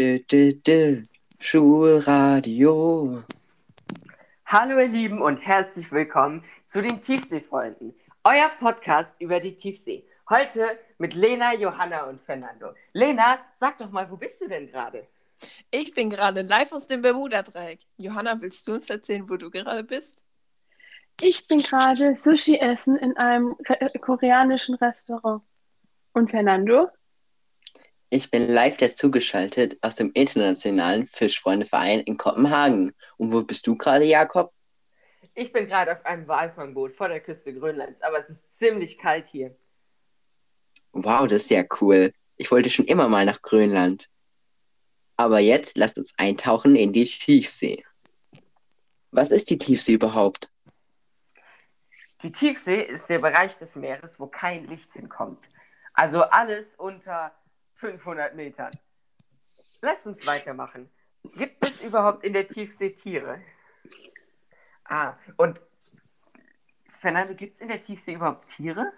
dü, dü, dü. Schulradio. Hallo ihr Lieben und herzlich willkommen zu den Tiefseefreunden, euer Podcast über die Tiefsee. Heute mit Lena, Johanna und Fernando. Lena, sag doch mal, wo bist du denn gerade? Ich bin gerade live aus dem Bermuda-Dreieck. Johanna, willst du uns erzählen, wo du gerade bist? Ich bin gerade Sushi essen in einem re koreanischen Restaurant. Und Fernando? Ich bin live dazugeschaltet aus dem Internationalen Fischfreundeverein in Kopenhagen. Und wo bist du gerade, Jakob? Ich bin gerade auf einem Walfangboot vor der Küste Grönlands, aber es ist ziemlich kalt hier. Wow, das ist ja cool. Ich wollte schon immer mal nach Grönland. Aber jetzt lasst uns eintauchen in die Tiefsee. Was ist die Tiefsee überhaupt? Die Tiefsee ist der Bereich des Meeres, wo kein Licht hinkommt. Also alles unter 500 Metern. Lass uns weitermachen. Gibt es überhaupt in der Tiefsee Tiere? Ah, und Fernando, gibt es in der Tiefsee überhaupt Tiere?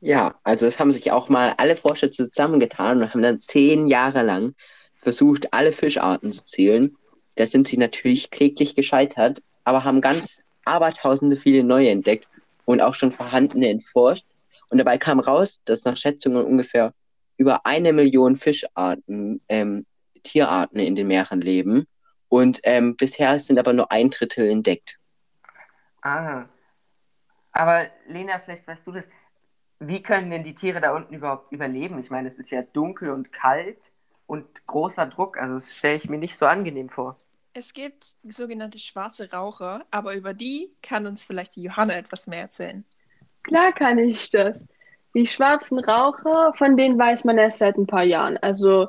Ja, also es haben sich auch mal alle Forscher zusammengetan und haben dann zehn Jahre lang versucht, alle Fischarten zu zählen. Da sind sie natürlich kläglich gescheitert, aber haben ganz abertausende viele neue entdeckt und auch schon vorhandene entforscht. Und dabei kam raus, dass nach Schätzungen ungefähr über eine Million Fischarten, ähm, Tierarten in den Meeren leben. Und ähm, bisher sind aber nur ein Drittel entdeckt. Ah. Aber Lena, vielleicht weißt du das. Wie können denn die Tiere da unten überhaupt überleben? Ich meine, es ist ja dunkel und kalt und großer Druck. Also das stelle ich mir nicht so angenehm vor. Es gibt sogenannte schwarze Raucher, aber über die kann uns vielleicht die Johanna etwas mehr erzählen. Klar kann ich das. Die schwarzen Raucher, von denen weiß man erst seit ein paar Jahren. Also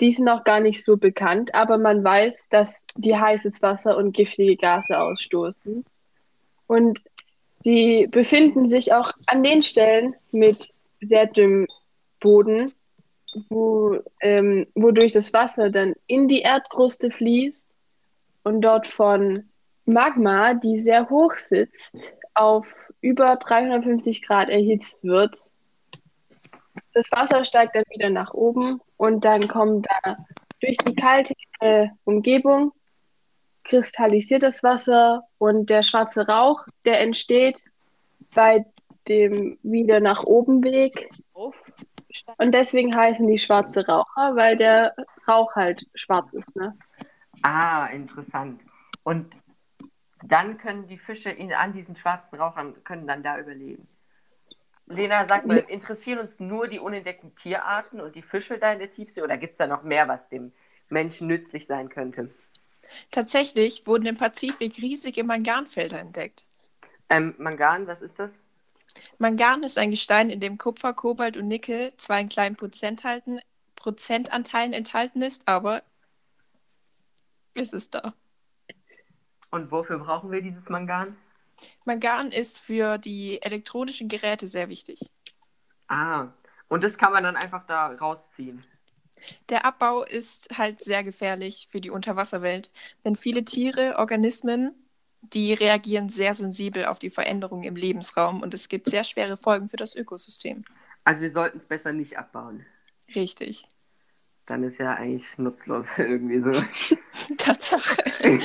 die sind noch gar nicht so bekannt, aber man weiß, dass die heißes Wasser und giftige Gase ausstoßen. Und sie befinden sich auch an den Stellen mit sehr dünnem Boden, wo, ähm, wodurch das Wasser dann in die Erdkruste fließt und dort von Magma, die sehr hoch sitzt, auf über 350 Grad erhitzt wird. Das Wasser steigt dann wieder nach oben und dann kommt da durch die kalte äh, Umgebung kristallisiert das Wasser und der schwarze Rauch, der entsteht bei dem wieder nach oben Weg. Und deswegen heißen die schwarze Raucher, weil der Rauch halt schwarz ist. Ne? Ah, interessant. Und dann können die Fische in, an diesen schwarzen Rauchern können dann da überleben. Lena, sag mal, interessieren uns nur die unentdeckten Tierarten und die Fische da in der Tiefsee oder gibt es da noch mehr, was dem Menschen nützlich sein könnte? Tatsächlich wurden im Pazifik riesige Manganfelder entdeckt. Ähm, Mangan, was ist das? Mangan ist ein Gestein, in dem Kupfer, Kobalt und Nickel zwar in kleinen Prozenthalten, Prozentanteilen enthalten ist, aber es ist da. Und wofür brauchen wir dieses Mangan? Mangan ist für die elektronischen Geräte sehr wichtig. Ah, und das kann man dann einfach da rausziehen. Der Abbau ist halt sehr gefährlich für die Unterwasserwelt, denn viele Tiere, Organismen, die reagieren sehr sensibel auf die Veränderungen im Lebensraum und es gibt sehr schwere Folgen für das Ökosystem. Also wir sollten es besser nicht abbauen. Richtig. Dann ist ja eigentlich nutzlos irgendwie so. Tatsache.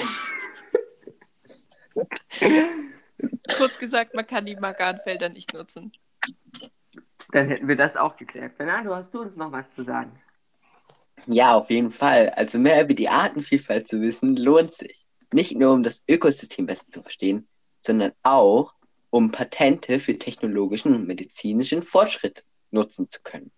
Kurz gesagt, man kann die Manganfelder nicht nutzen. Dann hätten wir das auch geklärt. Fernando, hast du uns noch was zu sagen? Ja, auf jeden Fall. Also mehr über die Artenvielfalt zu wissen, lohnt sich. Nicht nur, um das Ökosystem besser zu verstehen, sondern auch, um Patente für technologischen und medizinischen Fortschritt nutzen zu können.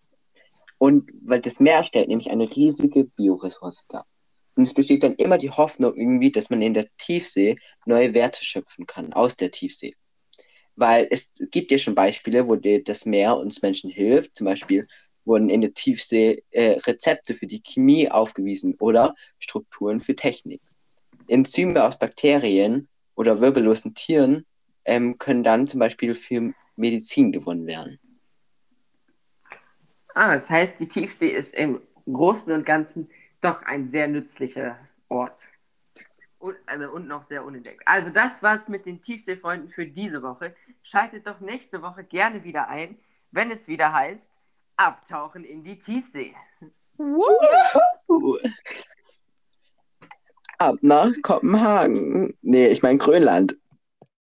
Und weil das Meer stellt nämlich eine riesige Bioressource dar. Und es besteht dann immer die Hoffnung irgendwie, dass man in der Tiefsee neue Werte schöpfen kann aus der Tiefsee. Weil es gibt ja schon Beispiele, wo das Meer uns Menschen hilft. Zum Beispiel wurden in der Tiefsee äh, Rezepte für die Chemie aufgewiesen oder Strukturen für Technik. Enzyme aus Bakterien oder wirbellosen Tieren ähm, können dann zum Beispiel für Medizin gewonnen werden. Ah, das heißt, die Tiefsee ist im Großen und Ganzen doch ein sehr nützlicher Ort. Und, also, und noch sehr unentdeckt. Also das war's mit den Tiefseefreunden für diese Woche. Schaltet doch nächste Woche gerne wieder ein, wenn es wieder heißt, abtauchen in die Tiefsee. Ab nach Kopenhagen. Nee, ich meine Grönland.